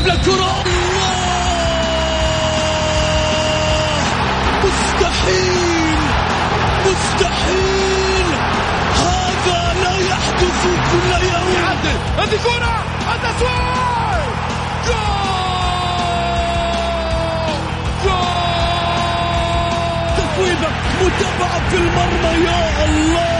يلعب للكرة مستحيل! مستحيل! هذا لا يحدث كل يوم. يعدل. هذه كرة! التسويق جول! جول! تسويبة متابعة في المرمى يا الله!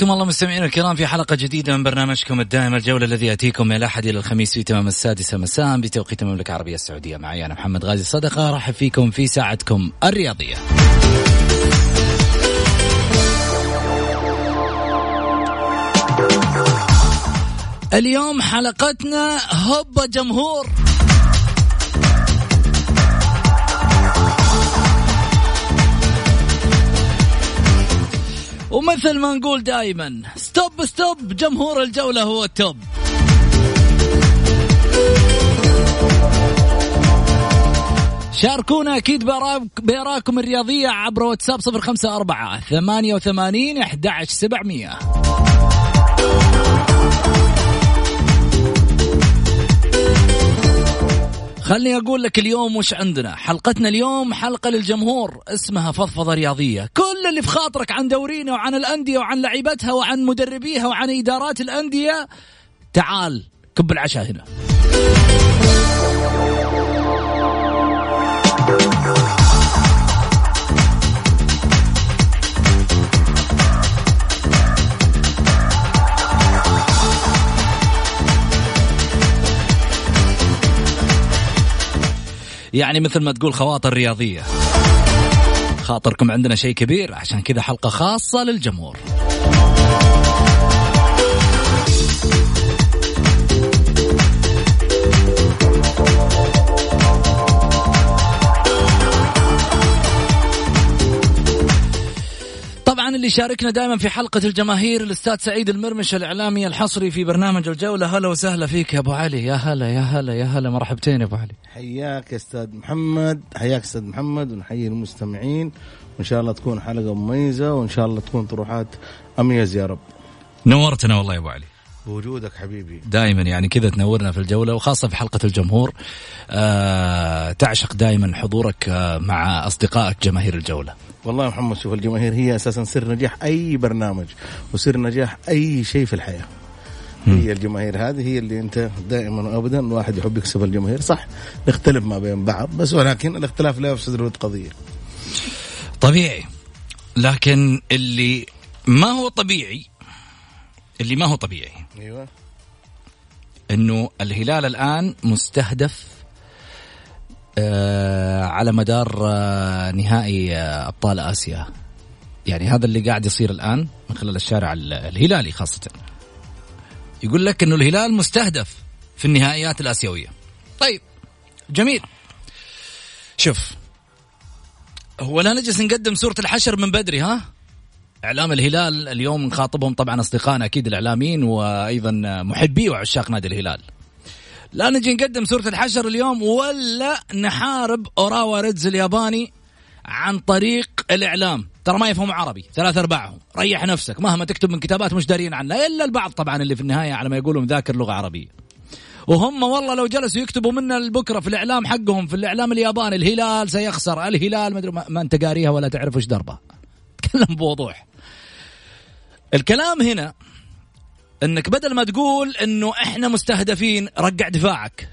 حياكم الله مستمعينا الكرام في حلقة جديدة من برنامجكم الدائم الجولة الذي يأتيكم من الأحد إلى الخميس في تمام السادسة مساء بتوقيت المملكة العربية السعودية. معي أنا محمد غازي صدقة رحب فيكم في ساعتكم الرياضية. اليوم حلقتنا هوبا جمهور. ومثل ما نقول دائما stop stop جمهور الجولة هو ال top شاركونا أكيد بارائكم الرياضية عبر واتساب 054 88 11 700 خلني أقول لك اليوم وش عندنا؟ حلقتنا اليوم حلقة للجمهور اسمها فضفضة رياضية. كل اللي في خاطرك عن دورينا وعن الأندية وعن لعيبتها وعن مدربيها وعن إدارات الأندية تعال كب العشاء هنا. يعني مثل ما تقول خواطر رياضية. خاطركم عندنا شيء كبير عشان كذا حلقة خاصة للجمهور. اللي شاركنا دائما في حلقة الجماهير الأستاذ سعيد المرمش الإعلامي الحصري في برنامج الجولة. هلا وسهلا فيك يا أبو علي. يا هلا يا هلا يا هلا. مرحبتين يا أبو علي. حياك يا أستاذ محمد. حياك أستاذ محمد. ونحيي المستمعين. وإن شاء الله تكون حلقة مميزة وإن شاء الله تكون طروحات أميز يا رب. نورتنا والله يا أبو علي. بوجودك حبيبي. دائما يعني كذا تنورنا في الجولة وخاصة في حلقة الجمهور. آه تعشق دائما حضورك آه مع أصدقائك جماهير الجولة. والله يا محمد شوف الجماهير هي أساسا سر نجاح أي برنامج وسر نجاح أي شيء في الحياة. هي الجماهير هذه هي اللي أنت دائما وابدا الواحد يحب يكسب الجماهير. صح نختلف ما بين بعض بس ولكن الاختلاف لا يفسد الود قضية. طبيعي. لكن اللي ما هو طبيعي اللي ما هو طبيعي. أيوه. إنه الهلال الآن مستهدف آه على مدار آه نهائي آه أبطال آسيا. يعني هذا اللي قاعد يصير الآن من خلال الشارع ال- الهلالي خاصة. يقول لك إنه الهلال مستهدف في النهائيات الآسيوية. طيب جميل. شوف هو لا نجلس نقدم سورة الحشر من بدري ها؟ إعلام الهلال اليوم نخاطبهم طبعا أصدقائنا أكيد الإعلاميين وأيضا محبي وعشاق نادي الهلال. لا نجي نقدم سورة الحشر اليوم ولا نحارب أوراوا ريدز الياباني عن طريق الإعلام. ترى ما يفهم عربي. ثلاث أرباعهم. ريح نفسك. مهما تكتب من كتابات مش دارين عنها. إلا البعض طبعا اللي في النهاية على ما يقولوا مذاكر لغة عربية. وهم والله لو جلسوا يكتبوا منا بكره في الإعلام حقهم في الإعلام الياباني الهلال سيخسر الهلال ما, ما, أنت قاريها ولا تعرف إيش دربها. تكلم بوضوح. الكلام هنا إنك بدل ما تقول إنه إحنا مستهدفين رقع دفاعك.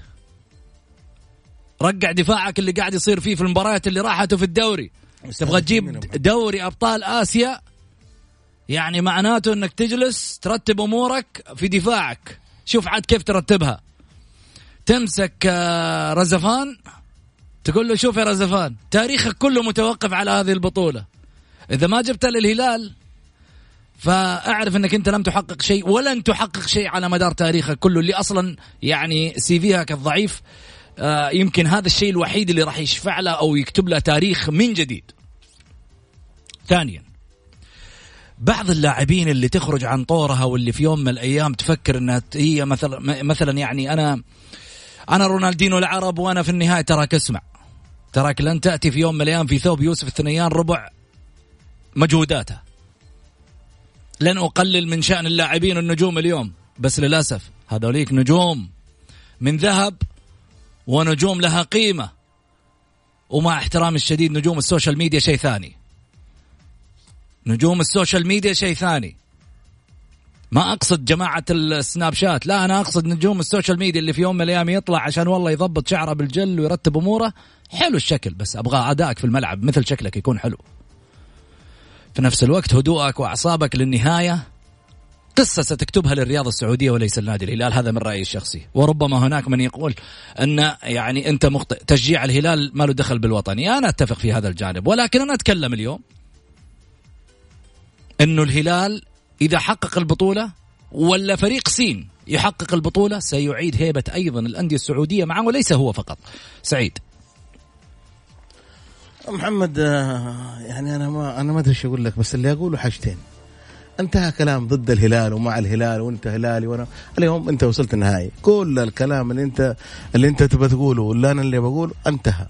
رقع دفاعك اللي قاعد يصير فيه في المباريات اللي راحته في الدوري. تبغى تجيب دوري أبطال آسيا؟ يعني معناته إنك تجلس ترتب أمورك في دفاعك. شوف عاد كيف ترتبها. تمسك آه، رزفان. تقول له شوف يا رزفان تاريخك كله متوقف على هذه البطولة. إذا ما جبت للهلال فأعرف إنك أنت لم تحقق شيء ولن تحقق شيء على مدار تاريخك كله اللي أصلا يعني سي فيها كالضعيف آه يمكن هذا الشيء الوحيد اللي راح يشفع له أو يكتب له تاريخ من جديد. ثانيا بعض اللاعبين اللي تخرج عن طورها واللي في يوم من الأيام تفكر إنها هي مثلا مثلا يعني أنا أنا رونالدينو العرب وأنا في النهاية تراك اسمع تراك لن تأتي في يوم من الأيام في ثوب يوسف الثنيان ربع مجهوداته لن أقلل من شأن اللاعبين النجوم اليوم. بس للأسف هذوليك نجوم من ذهب ونجوم لها قيمة. ومع احترامي الشديد نجوم ال social media شيء ثاني. نجوم ال social media شيء ثاني. ما أقصد جماعة ال Snapchat. لا أنا أقصد نجوم ال social media اللي في يوم من الأيام يطلع عشان والله يضبط شعره بالجل ويرتب أموره. حلو الشكل بس أبغى أدائك في الملعب مثل شكلك يكون حلو. في نفس الوقت هدوءك وأعصابك للنهاية. قصة ستكتبها للرياضة السعودية وليس النادي الهلال هذا من رأيي الشخصي. وربما هناك من يقول أن يعني أنت مخطئ تشجيع الهلال ما له دخل بالوطني. أنا أتفق في هذا الجانب. ولكن أنا أتكلم اليوم أنه الهلال إذا حقق البطولة ولا فريق سين يحقق البطولة سيعيد هيبة أيضا الأندية السعودية معه وليس هو فقط. سعيد. محمد آه، يعني أنا ما أنا ما أدري إيش أقول لك بس اللي أقوله حاجتين. انتهى كلام ضد الهلال ومع الهلال وانت هلالي وأنا اليوم انت وصلت النهائي. كل الكلام اللي انت اللي انت تبغى تقوله ولا أنا اللي بقوله انتهى.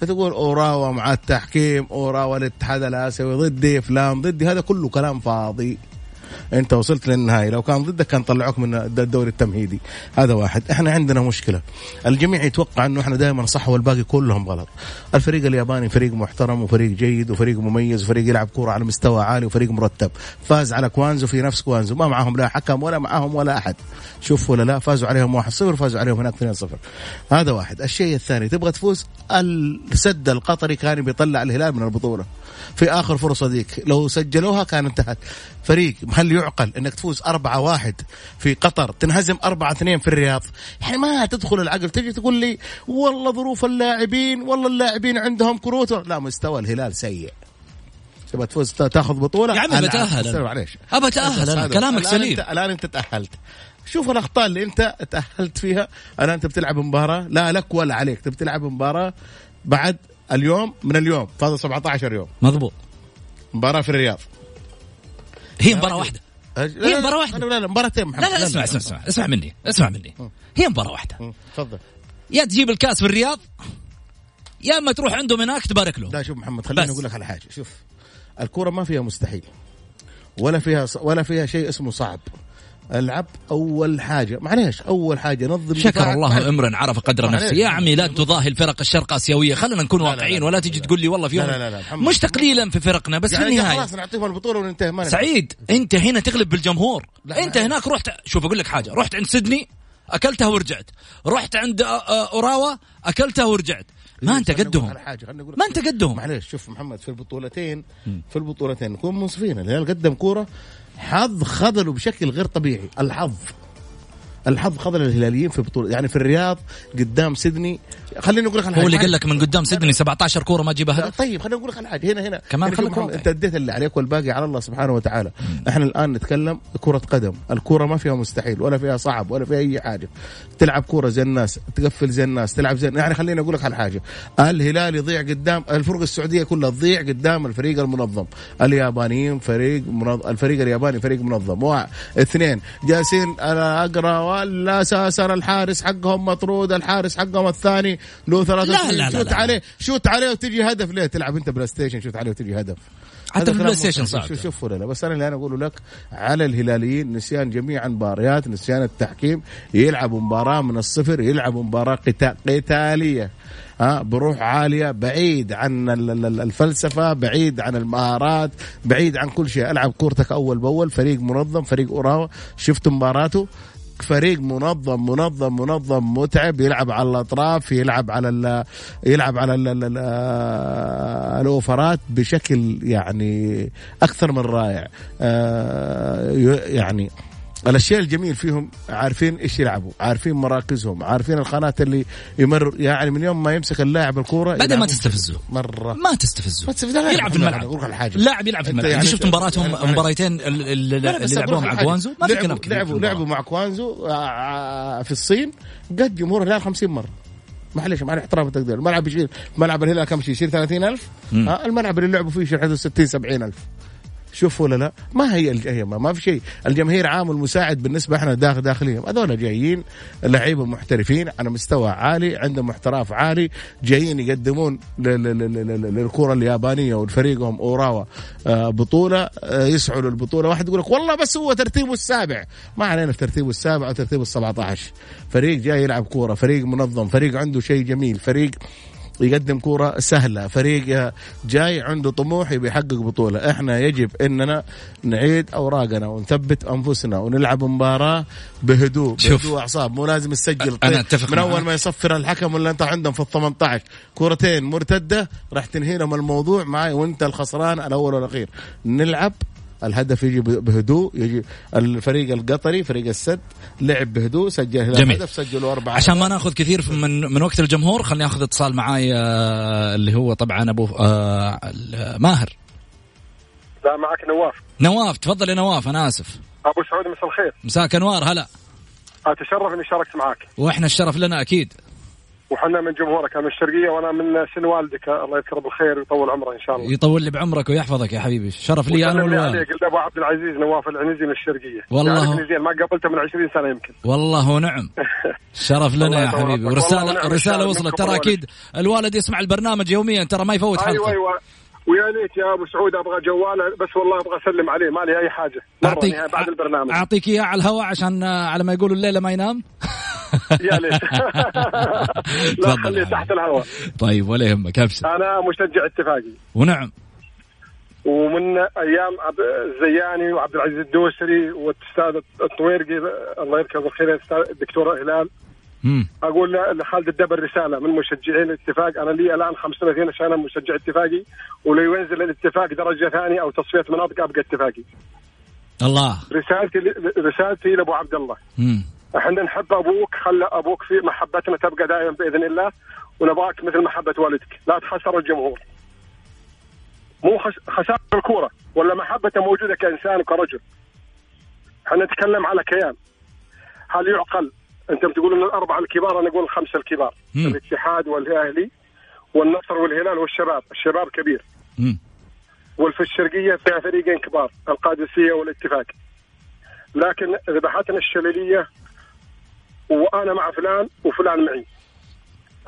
فتقول أوراوا مع التحكيم أوراوا الاتحاد الآسيوي ضدي فلان ضدي هذا كله كلام فاضي. انت وصلت للنهايه لو كان ضدك كان طلعوك من الدوري التمهيدي. هذا واحد. إحنا عندنا مشكلة. الجميع يتوقع انه إحنا دائما صح والباقي كلهم غلط. الفريق الياباني فريق محترم وفريق جيد وفريق مميز وفريق يلعب كورة على مستوى عالي وفريق مرتب. فاز على كوانزو في نفس كوانزو. ما معهم لا حكم ولا معهم ولا أحد. شوف ولا لا فازوا عليهم 1-0 فازوا عليهم هناك 2-0 هذا واحد. الشيء الثاني تبغى تفوز؟ السد القطري كان بيطلع الهلال من البطولة. في آخر فرصة ذيك. لو سجلوها كان انتهت. فريق هل يعقل إنك تفوز أربعة واحد في قطر تنهزم أربعة اثنين في الرياض. يعني ما تدخل العقل تجي تقول لي والله ظروف اللاعبين والله اللاعبين عندهم كروت. لا مستوى الهلال سيء. تبغى تفوز تاخذ بطولة؟ يا عمي بتأهل معليش. ابى اتاهل كلامك سليم. الآن أنت تأهلت. شوف الأخطاء اللي أنت تأهلت فيها. الآن أنت بتلعب مباراة لا لك ولا عليك. تبي تلعب مباراة بعد اليوم من اليوم فاضل 17 يوم. مضبوط. مباراة في الرياض. هي مباراة واحدة. هي مباراة واحدة. لا لا مباراتين محمد. لا لا اسمع اسمع اسمع اسمع مني اسمع مني. هي مباراة واحدة. تفضل. يا تجيب الكاس في الرياض يا اما تروح عندهم هناك تبارك له. لا شوف محمد خليني أقول لك على حاجة. شوف الكورة ما فيها مستحيل ولا فيها ولا فيها شيء اسمه صعب. العب أول حاجة. معليش أول حاجة نظم شكر الله إمرا عرف قدر نفسه. يا عمي لا تضاهي الفرق الشرق آسيوية. خلينا نكون واقعيين ولا تجي تقول لي والله في يوم لا لا لا لا مش تقليلا في فرقنا بس يعني في النهاية. خلاص نعطيهم البطولة وننتهي ما سعيد أنت هنا تغلب بالجمهور. أنت هناك رحت شوف أقول لك حاجة. رحت عند سيدني أكلتها ورجعت. رحت عند أوراوا أكلتها ورجعت. ما أنت قدهم. ما أنت قدهم. معليش شوف محمد في البطولتين في البطولتين نكون منصفين الهلال قدم كورة حظ خذله بشكل غير طبيعي الحظ. الحظ خذل الهلاليين في بطولة. يعني في الرياض قدام سيدني. خليني أقول لك هو اللي قال لك من قدام سيدني 17 كورة ما تجيبها هدف؟ طيب خليني أقول لك حاجة. هنا هنا. كمان خليك أنت أديت اللي عليك والباقي على الله سبحانه وتعالى. مم. إحنا الآن نتكلم كرة قدم. الكرة ما فيها مستحيل ولا فيها صعب ولا فيها أي حاجة. تلعب كره زي الناس تقفل زي الناس تلعب زي يعني خليني أقول لك على حاجة. الهلال يضيع قدام الفرق السعودية كلها تضيع قدام الفريق المنظم. اليابانيين فريق منظم الفريق الياباني فريق منظم. واحد اثنين جالسين أنا أقرأ والاساسا الحارس حقهم مطرود الحارس حقهم الثاني. له ثلاثة لا، لا، لا، shoot لا. عليه shoot عليه وتجي هدف. ليه تلعب أنت PlayStation؟ shoot عليه وتجي هدف. حتى في ال PlayStation. صعب. شوف شوف ولا لا. بس أنا اللي أنا أقوله لك على الهلاليين نسيان جميع المباريات نسيان التحكيم. يلعبوا مباراة من الصفر يلعبوا مباراة قتا- قتالية. بروح عالية بعيد عن ال- ال- ال- الفلسفة بعيد عن المهارات بعيد عن كل شيء. ألعب كورتك أول بأول فريق منظم فريق أوراوا. شفت مباراته؟ فريق منظم منظم منظم متعب يلعب على الأطراف يلعب على ال يلعب على ال ال ال الأوفرات بشكل يعني أكثر من رائع. آه، يعني الأشياء الجميل فيهم عارفين إيش يلعبوا عارفين مراكزهم عارفين الخانات اللي يمر يعني من يوم ما يمسك اللاعب الكورة بعدين ما تستفزه. مرة. ما تستفزه. ما تستفزه. يلعب في الملعب. اللاعب يلعب في الملعب. يعني شفت مباراتهم لا، اللي لك مع. كوانزو ما في لعبوا- كلام لعبوا. لعبوا مع كوانزو آه، آه، في الصين قد جمهور الهلال 50 مرة. معلش مع الاحترام والتقدير الملعب يشيل ملعب الهلال كم شيء؟ يشيل 30000 آه الملعب اللي لعبوا فيه يشيل حدود 60 70000 شوف ولا لا؟ ما هي الج- هي ما, في شيء. الجماهير عامل مساعد بالنسبة إحنا داخل داخليهم. هذول جايين لعيبة محترفين على مستوى عالي عندهم احتراف عالي جايين يقدمون للكرة اليابانية والفريقهم أوراوا آه، بطولة آه، يسعوا للبطولة. واحد يقول لك والله بس هو ترتيبه السابع. ما علينا ترتيبه السابع أو ترتيبه ال 17 فريق جاي يلعب كورة فريق منظم فريق عنده شيء جميل فريق يقدم كرة سهلة. فريق جاي عنده طموح يبي يحقق بطولة. إحنا يجب إننا نعيد أوراقنا ونثبت أنفسنا ونلعب مباراة بهدوء شوف. بهدوء أعصاب. مو لازم تسجل أنا طيب أتفق من أول. ما يصفر الحكم ولا أنت عندهم في ال 18 كرتين مرتدة راح تنهي لهم الموضوع. معي وأنت الخسران الأول والأخير. نلعب الهدف يجي بهدوء يجي الفريق القطري فريق السد لعب بهدوء سجل جميل. هدف سجلوا أربعة. عشان ما ناخذ كثير من من وقت الجمهور خليني آخذ اتصال معاي آه، اللي هو طبعا أبو آه، ماهر. لا معك نواف. نواف تفضل يا نواف أنا آسف. أبو سعود مساء الخير. مساك أنوار هلا. أتشرف إني شاركت معك وإحنا الشرف لنا أكيد. وحنا من جمهورك أنا من الشرقية وأنا من سن والدك. الله يذكره بالخير ويطول عمره إن شاء الله. يطول لي بعمرك ويحفظك يا حبيبي. شرف لي أنا والوالد. قلت ابو عبد العزيز نواف العنزي من الشرقية. والله. زين ما قابلته من 20 سنة يمكن. والله ونعم شرف لنا يا حبيبي. ونعم رسالة الشارع وصلت. ترى. أكيد الوالد يسمع البرنامج يوميا ترى ما يفوت أيوه حلقة. أيوه. ويا ليت يا أبو سعود أبغى جواله بس والله أبغى أسلم عليه ما لي أي حاجة. أعطيك نهاية بعد البرنامج. أعطيك إياه على الهواء عشان آه، على ما يقولوا الليلة ما ينام. يا ليت. لا خليه تحت. الهواء. طيب ولا يهمك أبشر. أنا مشجع اتفاقي. ونعم. ومن أيام الزياني وعبد العزيز الدوسري والأستاذ الطويرقي الله يذكره بالخير الدكتور هلال. مم. أقول لخالد الدبر رسالة من مشجعين الاتفاق. أنا لي الآن 35 سنه مشجع اتفاقي ولو ينزل الاتفاق درجة ثانية أو تصفية مناطق أبقى اتفاقي. الله. رسالتي رسالتي لأبو عبد الله. مم. إحنا نحب أبوك خلى أبوك في محبتنا تبقى دائما بإذن الله ونبغاك مثل محبة والدك. لا تخسر الجمهور. مو خس- خسارة الكورة ولا محبته موجودة كإنسان وكرجل. إحنا نتكلم على كيان. هل يعقل؟ انت بتقول ان الأربعة الكبار أنا أقول الخمسة الكبار. مم. الاتحاد والأهلي والنصر والهلال والشباب الشباب كبير. مم. والفي الشرقية فيها فريقين كبار القادسية والاتفاق. لكن ذبحتنا الشلاليه وأنا مع فلان وفلان معي.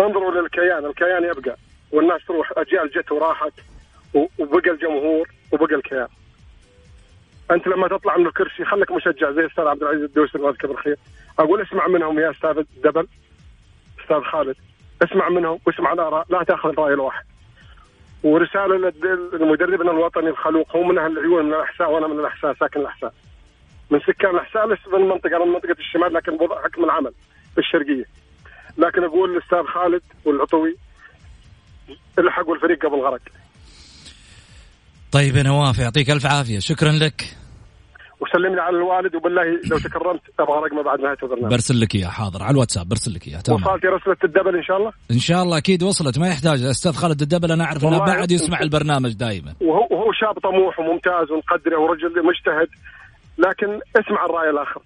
انظروا للكيان الكيان يبقى والناس تروح أجيال جت وراحت وبقى الجمهور وبقى الكيان. أنت لما تطلع من الكرسي خليك مشجع زي الاستاذ عبد العزيز الدوسري الله يذكره بالخير أقول اسمع منهم يا أستاذ الدبل أستاذ خالد. اسمع منهم واسمع الاراء لا تأخذ الرأي الواحد. ورسالة لمدربنا الوطني الخلوق هو من أهل العيون من الاحساء وأنا من الاحساء ساكن الاحساء من سكان الاحساء لست من المنطقة أنا من منطقة الشمال لكن بوضع حكم العمل في الشرقية. لكن أقول للاستاذ خالد والعطوي الحقوا الفريق قبل غرق طيب يا نواف يعطيك ألف عافية. شكرا لك. وسلم لي على الوالد وبالله لو تكرمت أبغى رقمه بعد نهايه البرنامج. برسل لك إياه حاضر على الواتساب برسل لك إياه تمام. وصلت رسله الدبل إن شاء الله؟ إن شاء الله أكيد وصلت ما يحتاج. الأستاذ خالد الدبل أعرف أنه والله بعد يسمع البرنامج دائما. وهو وهو شاب طموح وممتاز ونقدره ورجل مجتهد لكن اسمع الرأي الآخر.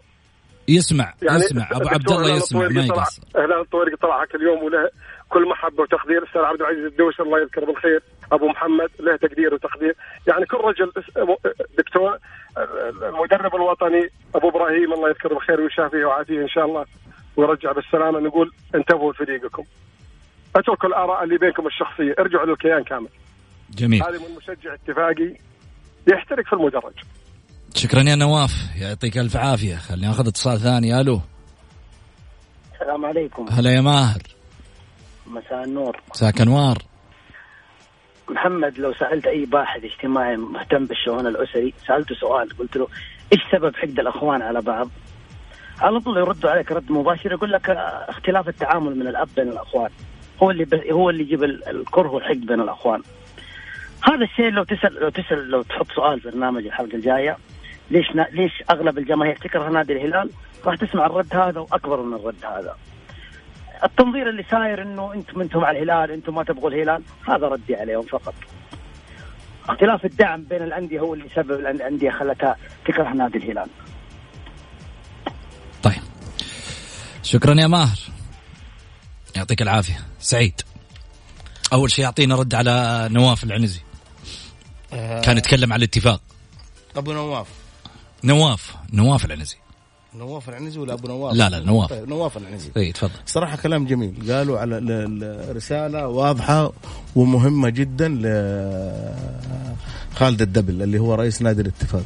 يسمع يعني يسمع. أبو عبد الله يسمع ما يقصر. هلال الطويرقي طلع هاك اليوم وله كل محبة وتقدير. الاستاذ عبد العزيز الدوسري الله يذكره بالخير. أبو محمد له تقدير وتقدير. يعني كل رجل دكتور المدرب الوطني أبو إبراهيم الله يذكره بالخير ويشافيه ويعافيه إن شاء الله ويرجع بالسلامة. نقول انتبهوا لفريقكم. أتركوا الآراء اللي بينكم الشخصية. ارجعوا للكيان كامل. جميل. هذه من مشجع اتفاقي يحترق في المدرج. شكرا يا نواف. يعطيك ألف عافية. خلينا ناخذ اتصال ثاني. ألو. السلام عليكم. هلا يا ماهر. مساء النور. مساك أنوار. محمد لو سألت أي باحث اجتماعي مهتم بالشؤون الأسري سألته سؤال قلت له إيش سبب حقد الأخوان على بعض؟ على طول يردوا عليك رد مباشر يقول لك اختلاف التعامل من الأب بين الأخوان. هو اللي هو اللي يجيب الكره والحقد بين الأخوان. هذا الشيء لو تسال لو تسأل لو تحط سؤال في برنامج الحلقة الجاية ليش ليش أغلب الجماهير تكره نادي الهلال؟ راح تسمع الرد هذا وأكبر من الرد هذا. التنظير اللي صاير إنه أنتم أنتم على الهلال أنتم ما تبغوا الهلال هذا ردي عليهم فقط. اختلاف الدعم بين الأندية هو اللي سبب الأندية خلتها تكره نادي الهلال. طيب. شكرا يا ماهر. يعطيك العافية. سعيد. أول شيء يعطينا رد على نواف العنزي. كان يتكلم على الاتفاق. أبو نواف. نواف. نواف العنزي. نواف العنزي ولا أبو نواف؟ لا لا نواف. طيب نواف العنزي. اي تفضل. صراحة كلام جميل. قالوا على رسالة واضحة ومهمة جدا ل خالد الدبل اللي هو رئيس نادي الاتفاق.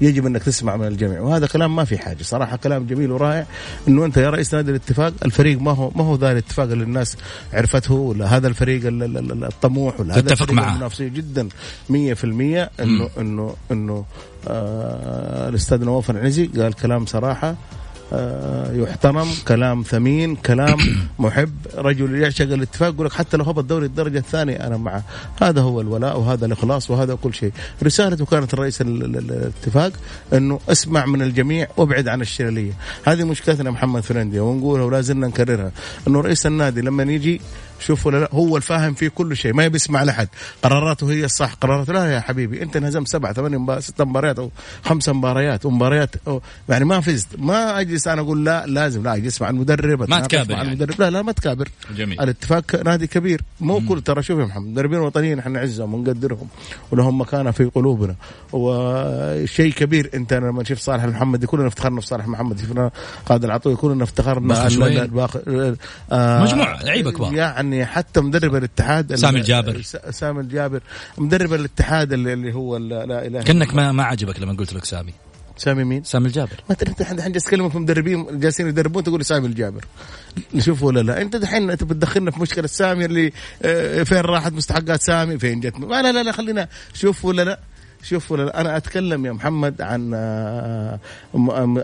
يجب أنك تسمع من الجميع. وهذا كلام ما في حاجة. صراحة كلام جميل ورائع. إنه أنت يا رئيس نادي الاتفاق الفريق ما هو ما هو ذا الاتفاق اللي الناس عرفته ولا هذا الفريق الطموح ولا هذا تتفق معه. المنافسين جدا 100% انه انه إنه آه الأستاذ نواف العنزي قال كلام صراحة يحترم كلام ثمين كلام محب. رجل يعشق الاتفاق يقول لك حتى لو هبط دوري الدرجة الثانية أنا معه. هذا هو الولاء وهذا الإخلاص وهذا كل شيء. رسالته كانت الرئيس الاتفاق أنه اسمع من الجميع وابعد عن الشلالية. هذه مشكلتنا محمد فرندي ونقولها ولا زلنا نكررها. أنه رئيس النادي لما يجي شوف ولا لا هو الفاهم في كل شيء ما بيسمع لحد قراراته هي الصح قراراته لا يا حبيبي أنت انهزمت سبع ثمان ست مباريات أو خمس مباريات ومباريات يعني ما فزت. ما أجلس أنا أقول لا لازم لا أجلس مع المدرب ما تكابر يعني. المدرب. لا لا ما تكابر. جميل. الاتفاق نادي كبير. مو كل ترى شوف يا محمد مدربين وطنيين إحنا نعزهم ونقدرهم ولهم مكانة في قلوبنا. وشيء كبير أنت لما شفت صالح محمد كلنا افتخرنا في صالح محمد. شفنا خالد العطوي كلنا افتخرنا آه مجموعة لعيبة كبار. يعني يعني حتى مدرب الاتحاد سامي الجابر. سامي الجابر مدرب الاتحاد اللي, اللي هو لا إله كأنك ما ما عجبك لما قلت لك سامي. سامي مين؟ سامي الجابر. ما انت الحين جالس تكلمك في مدربين جالسين يدربون تقول سامي الجابر. نشوف ولا لا. انت دحين انت بتدخلنا في مشكلة سامي اللي آه، فين راحت مستحقات سامي؟ فين جت؟ لا لا لا خلينا شوف ولا لا. شوف أنا أتكلم يا محمد عن آه،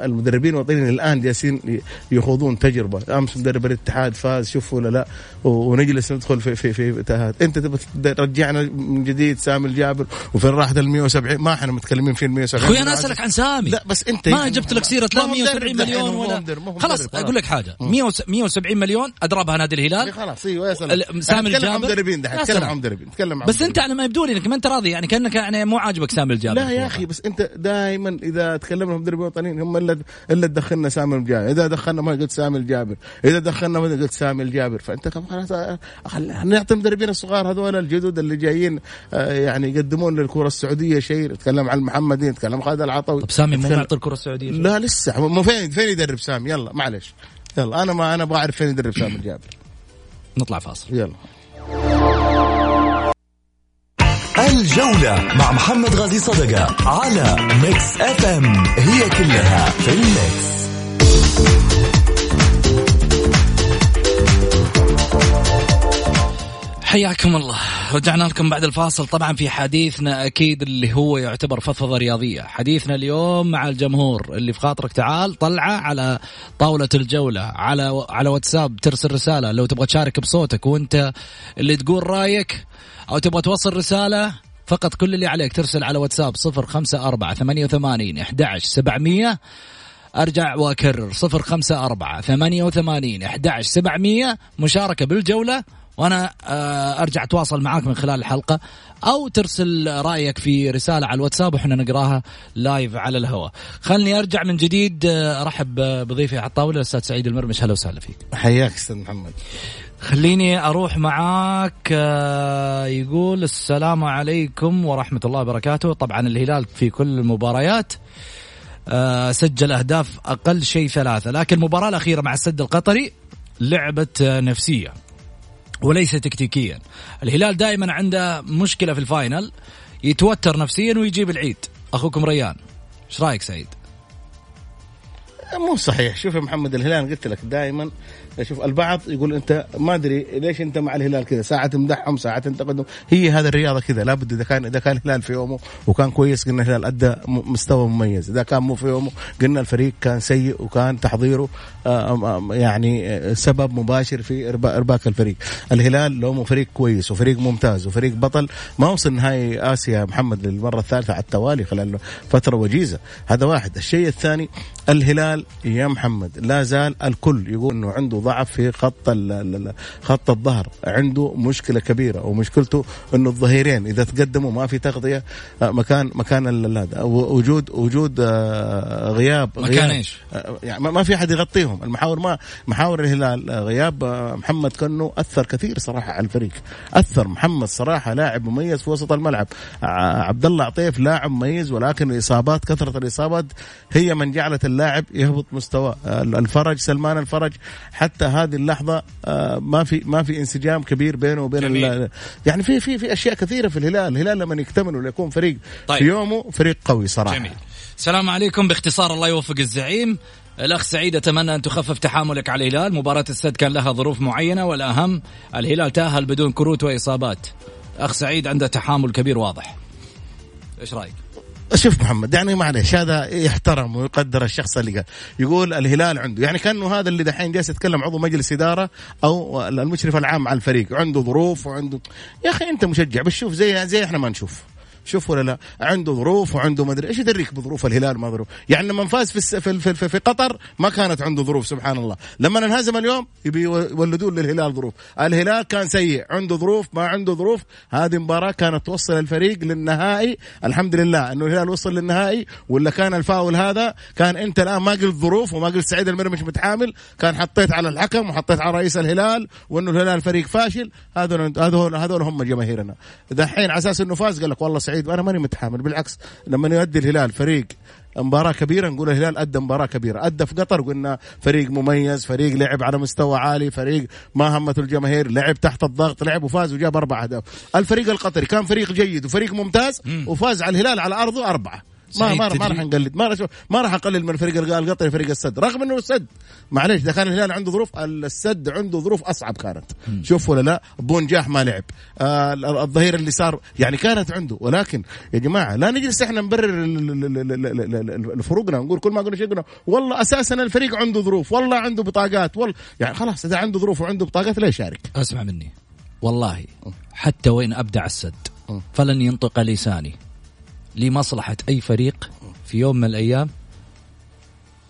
المدربين الوطنيين الآن جالسين يخوضون تجربة. أمس مدرب الاتحاد فاز شوف ولا لا؟ ونجلس ندخل في في في تهات. أنت تبغى ترجعنا من جديد سامي الجابر وفين راحت ال 170 ما إحنا متكلمين في ال 170 أخوي أنا أسألك عن سامي. لا بس أنت ما جبت لك سيرة لا 170 مليون ولا خلاص أقول لك حاجة. 170 مليون أضربها نادي الهلال؟ خلاص أيوه سامي الجابر عن مدربين دحين تكلم عن مدربين تكلم بس أنت أنا ما يبدو لي إنك ما أنت راضي يعني كأنك يعني مو عاجبك. سامي الجابر؟ لا يا أخي بس أنت دائما إذا تكلمنا مدربين وطنيين هم الا إلا تدخلنا سامي الجابر. إذا دخلنا ما قلت سامي الجابر. إذا دخلنا ما قلت سامي الجابر. فأنت خلاص نعطي المدربين الصغار هذول الجدد اللي جايين آه، يعني يقدمون للكرة السعودية شيء. نتكلم عن المحمدي نتكلم خالد العطوي. طب سامي مو معطي الكرة السعودية لا لسه. مو فين فين يدرب سامي؟ يلا معلش. يلا أنا ما أنا أبغى أعرف فين يدرب سامي الجابر. نطلع فاصل. يلا. الجولة مع محمد غازي صدقة على Mix FM هي كلها في الميكس. حياكم الله. رجعنا لكم بعد الفاصل. طبعا في حديثنا أكيد اللي هو يعتبر فضفضه رياضية. حديثنا اليوم مع الجمهور اللي في خاطرك تعال طلعة على طاولة الجولة. على على واتساب ترسل رسالة. لو تبغى تشارك بصوتك وانت اللي تقول رأيك أو تبغى توصل رسالة فقط كل اللي عليك ترسل على واتساب صفر خمسة أربعة ثمانية وثمانين أحد سبعمية. أرجع وأكرر صفر خمسة أربعة ثمانية وثمانين أحد سبعمية. مشاركة بالجولة وأنا آه، أرجع أتواصل معاك من خلال الحلقة. أو ترسل رأيك في رسالة على الواتساب وإحنا نقراها لايف على الهواء. خلني أرجع من جديد آه، أرحب بضيفي على الطاوله الأستاذ سعيد المرمش. أهلا وسهلا فيك. حياك أستاذ محمد. خليني أروح معاك آه، يقول السلام عليكم ورحمة الله وبركاته. طبعا الهلال في كل المباريات آه، سجل أهداف أقل شيء ثلاثة لكن المباراة الأخيرة مع السد القطري لعبه نفسية وليس تكتيكيا. الهلال دائما عنده مشكلة في الفاينل يتوتر نفسيا ويجيب العيد. أخوكم ريان إيش رأيك سعيد؟ مو صحيح. شوف يا محمد الهلال قلت لك دائما شوف البعض يقول أنت ما أدري ليش أنت مع الهلال كذا ساعة تمدحهم ساعة تنتقدهم. هي هذا الرياضة كذا لابد إذا كان إذا كان الهلال في يومه وكان كويس قلنا الهلال أدى مستوى مميز. إذا كان مو في يومه قلنا الفريق كان سيء وكان تحضيره آه، يعني آه، سبب مباشر في إرباك الفريق. الهلال لو فريق كويس وفريق ممتاز وفريق بطل. ما وصل نهائي آسيا يا محمد للمرة الثالثة على التوالي خلال فترة وجيزة. هذا واحد. الشيء الثاني الهلال يا محمد لا زال الكل يقول إنه عنده ضعف في خط خط الظهر عنده مشكلة كبيرة ومشكلته إنه الظهيرين إذا تقدموا ما في تغطية آه، مكان مكان هذا وجود وجود آه، غياب مكان إيش؟ آه، يعني ما- في أحد يغطيهم المحاور ما محاور الهلال غياب محمد كنو أثر كثير صراحة على الفريق أثر محمد صراحة لاعب مميز في وسط الملعب عبد الله عطيف لاعب مميز ولكن الاصابات كثرة الإصابات هي من جعلت اللاعب يهبط مستوى. آه، الفرج سلمان الفرج حتى هذه اللحظة آه، ما في ما في انسجام كبير بينه وبين يعني في في في أشياء كثيرة في الهلال. الهلال لما يكتمل ويكون فريق طيب. في يومه فريق قوي صراحة. جميل. السلام عليكم. باختصار الله يوفق الزعيم. الأخ سعيد أتمنى أن تخفف تحاملك على الهلال. مباراة السد كان لها ظروف معينة والأهم الهلال تأهل بدون كروت وإصابات. أخ سعيد عنده تحامل كبير واضح. إيش رأيك؟ شوف محمد يعني معلش هذا يحترم ويقدر الشخص اللي قال. يقول الهلال عنده يعني كأنه هذا اللي دحين جالس يتكلم عضو مجلس إدارة أو المشرف العام على الفريق عنده ظروف وعنده يا أخي أنت مشجع بتشوف زي زي إحنا ما نشوف. شوف ولا لا. عنده ظروف وعنده مدري إيش يدريك بظروف الهلال ما ظروف؟ يعني لما فاز في, في, في, ال- في قطر ما كانت عنده ظروف سبحان الله. لما انهزم اليوم يبي يولدون للهلال ظروف. الهلال كان سيء. عنده ظروف ما عنده ظروف. هذه مباراة كانت توصل الفريق للنهائي. الحمد لله إنه الهلال وصل للنهائي. ولا كان الفاول هذا؟ كان أنت الآن ما قلت ظروف وما قلت سعيد المرمش متحامل. كان حطيت على الحكم وحطيت على رئيس الهلال وإنه الهلال فريق فاشل. هذول هذول هذول هم جماهيرنا. دحين على أساس إنه فاز قال لك والله سعيد أنا ماني متحامل بالعكس لما يؤدي الهلال فريق مباراة كبيرة نقول الهلال أدى مباراة كبيرة أدى في قطر قلنا فريق مميز فريق لعب على مستوى عالي فريق ما همته الجماهير لعب تحت الضغط لعب وفاز وجاب أربع أهداف الفريق القطري كان فريق جيد وفريق ممتاز وفاز على الهلال على أرضه أربعة. ما ما, ما راح نقلد ما راح ما راح أقلل من فريق الق- القطري فريق السد. رغم إنه السد معليش إذا كان الهلال عنده ظروف السد عنده ظروف أصعب كانت. شوف ولا لا؟ بونجاح ما لعب. آه ال- الظهير اللي صار يعني كانت عنده. ولكن يا جماعة لا نجلس إحنا نبرر ال- ال- ال- ال- ال- ال- الفروقنا نقول كل ما قلنا شيء قلنا والله أساسا الفريق عنده ظروف. والله عنده بطاقات. والله يعني خلاص إذا عنده ظروف وعنده بطاقات لا يشارك. أسمع مني. والله حتى وين أبدع السد فلن ينطق لساني. لمصلحة أي فريق في يوم من الأيام.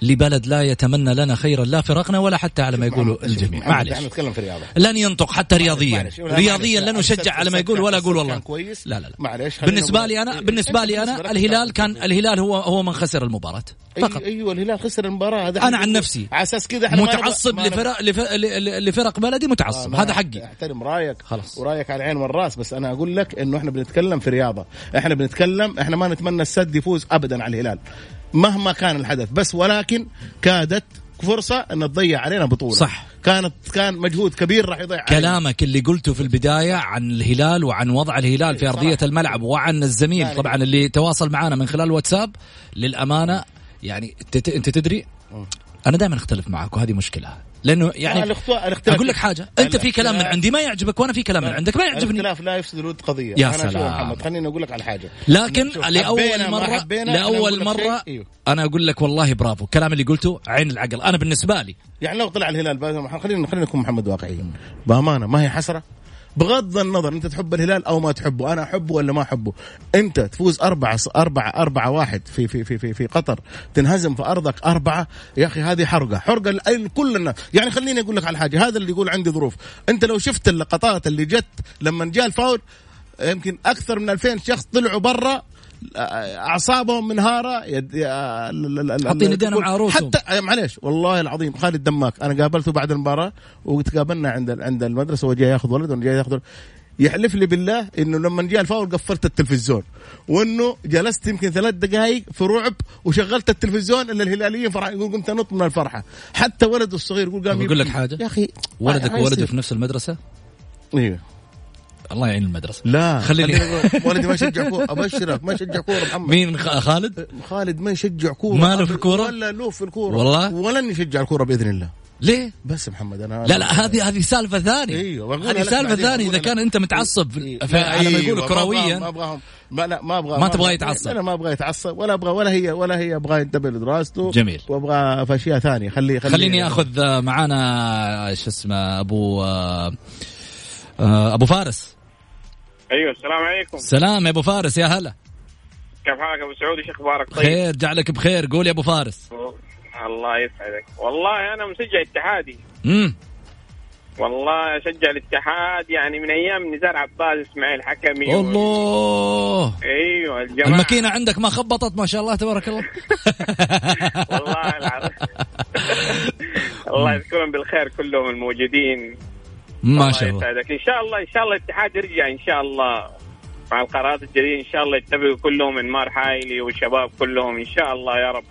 لبلد لا يتمنى لنا خيرا لا فرقنا ولا حتى على ما يقولوا الجميع. معلش نتكلم في رياضه لن ينطق حتى رياضيا. رياضيا لن اشجع على ما يقول ولا أقول والله. كويس. لا لا لا. معلش بالنسبة نقول- لي أنا إيه، بالنسبة لي أنا الهلال كان الهلال هو هو من خسر المباراة. فقط. أيوه الهلال خسر المباراة. هذا أنا عن نفسي على أساس كذا إحنا متعصب لفرق لفرق بلدي متعصب. ما هذا حقي. احترم رأيك خلاص. ورأيك على العين والرأس بس أنا أقول لك إنه إحنا بنتكلم في رياضة. إحنا بنتكلم إحنا ما نتمنى السد يفوز ابدا على الهلال. مهما كان الحدث بس ولكن كادت فرصة أن تضيع علينا بطولة صح. كانت كان مجهود كبير راح يضيع علينا. كلامك اللي قلته في البداية عن الهلال وعن وضع الهلال في أرضية صراحة. الملعب وعن الزميل طبعا اللي تواصل معنا من خلال الواتساب للأمانة يعني أنت تدري أنا دائما أختلف معك وهذه مشكلة لأنه لا، يعني الاختلاف- أقول لك حاجة أنت في كلام من عندي ما يعجبك وأنا في كلام من عندك ما يعجبني. الاختلاف لا يفسد الود قضية. يا أنا سلام. محمد خليني أقول لك على حاجة. لكن لأول لك مرة شيء، أيوه. أنا أقول لك والله برافو. الكلام اللي قلته عين العقل. أنا بالنسبة لي يعني لو طلع الهلال خلينا خلينا نكون محمد واقعيين. بأمانة ما هي حسرة؟ بغض النظر انت تحب الهلال أو ما تحبه أنا احبه ولا ما احبه. انت تفوز أربعة أربعة أربعة واحد في في في في, في قطر تنهزم في أرضك أربعة يا أخي هذه حرقة حرقة كل الناس. يعني خليني أقول لك على حاجة هذا اللي يقول عندي ظروف. انت لو شفت اللقطات اللي جت لما جاء الفاول يمكن أكثر من 2000 شخص طلعوا برا أعصابهم منهاره حاطين ايدينهم على رؤوسهم. حتى معليش والله العظيم خالد دماك أنا قابلته بعد المباراة وتقابلنا عند عند المدرسة وجاي ياخذ ولد وأنا جاي ياخذ يحلف لي بالله إنه لما جاء الفاول قفلت التلفزيون وإنه جلست يمكن ثلاث دقائق في رعب وشغلت التلفزيون إلا الهلاليين فرح يقول قمت أنط من الفرحة حتى ولده الصغير يقول قام طب أقول لك. حاجة؟ يا أخي ولدك وولده. في نفس المدرسة أيوه الله يعين المدرسة. لا خليني ولدي ما يشجع كورة أبشرك ما يشجع كورة محمد. مين؟ خالد؟ خالد ما يشجع كورة. ما له في الكورة؟ ولا له في الكورة. والله؟ ولن يشجع الكورة بإذن الله. ليه؟ بس محمد أنا لا لا هذه هذه سالفة ثانية. إيوه هذه سالفة ثانية. إذا كان. أنت متعصب. في- على ما يقولوا ما أبغاهم- ما كرويا أبغاهم. ما لا ما أبغى ما تبغاه يتعصب. أنا ما أبغى يتعصب ولا أبغى ولا هي ولا هي أبغى ينتبه لدراسته. جميل. وأبغى في أشياء ثانية. خلي خلي خليني أخذ معانا شو اسمه أبو آه، آه، أبو فارس. أيوه السلام عليكم. سلام يا أبو فارس يا هلا. كيف حالك أبو سعود؟ إيش أخبارك؟ طيب. خير جعلك بخير. قول يا أبو فارس. الله يسعدك. والله أنا مشجع اتحادي. امم والله اشجع الاتحاد يعني من أيام نزار عباس إسماعيل حكمي الله. أيوه الجماعة. الماكينة عندك ما خبطت ما شاء الله تبارك الله. والله العظيم. الله يذكرهم بالخير كلهم الموجودين. ما شاء الله. يسعدك. إن شاء الله إن شاء الله الاتحاد يرجع إن شاء الله. مع القرارات الجديده إن شاء الله يتفقوا كلهم انمار حايلي والشباب كلهم. إن شاء الله يا رب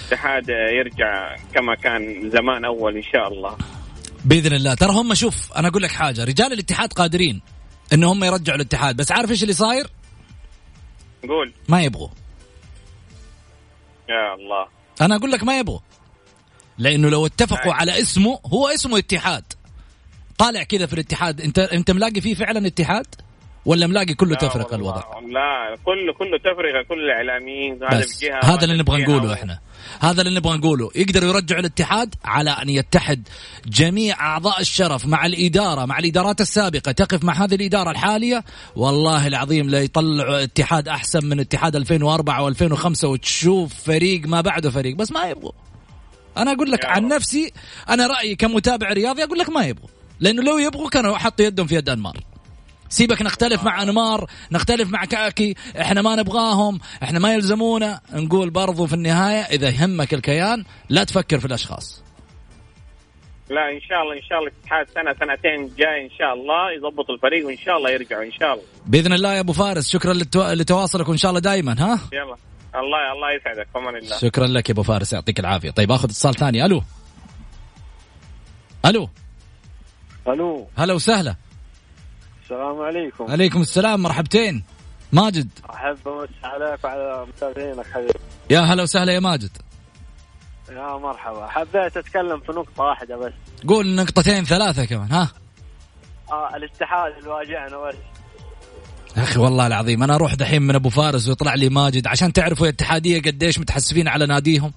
الاتحاد يرجع كما كان زمان أول إن شاء الله. بإذن الله. ترى هم شوف أنا أقول لك حاجة. رجال الاتحاد قادرين ان هم يرجعوا الاتحاد بس عارف إيش اللي صاير؟ قول. ما يبغوا. يا الله. أنا أقول لك ما يبغوا. لأنه لو اتفقوا نعم. على اسمه هو اسمه اتحاد. طالع كذا في الاتحاد. انت انت ملاقي فيه فعلا اتحاد؟ ولا ملاقي كله تفرقة. الوضع؟ لا كله كله تفرقة كل الإعلاميين هذا بس بجهه هذا اللي نبغى نقوله إحنا. هذا اللي نبغى نقوله. يقدروا يرجعوا الاتحاد على أن يتحد جميع أعضاء الشرف مع الإدارة مع الإدارات السابقة. تقف مع هذه الإدارة الحالية؟ والله العظيم لا يطلعوا اتحاد أحسن من اتحاد 2004 و2005 وتشوف فريق ما بعده فريق. بس ما يبغوا. أنا أقول لك عن. نفسي أنا رأيي كمتابع رياضي أقول لك ما يبغوا. لأنه لو يبغوا كانوا حطوا يدهم في يد أنمار. سيبك نختلف مع أنمار نختلف مع كاكي إحنا ما نبغاهم إحنا ما يلزمونا. نقول برضو في النهاية إذا يهمك الكيان لا تفكر في الأشخاص. لا إن شاء الله إن شاء الله الاتحاد سنة سنتين جاي إن شاء الله يضبط الفريق وإن شاء الله يرجعوا إن شاء الله. بإذن الله يا أبو فارس شكرا لتو... لتواصلك وإن شاء الله دائما ها؟ يلا. الله الله يسعدك في أمان الله. شكرا لك يا أبو فارس يعطيك العافية. طيب آخذ اتصال ثاني. ألو. ألو. ألو. هلا وسهلا. السلام عليكم. عليكم السلام مرحبتين. ماجد. أحب أمسي عليك وعلى متابعينك حبيبي. يا هلا وسهلا يا ماجد. يا مرحبا. حبيت أتكلم في نقطة واحدة بس. قول نقطتين ثلاثة كمان ها؟ آه الاتحاد اللي واجعنا بس. يا أخي والله العظيم أنا أروح دحين من أبو فارس ويطلع لي ماجد عشان تعرفوا يا اتحادية قديش متحسفين على ناديهم.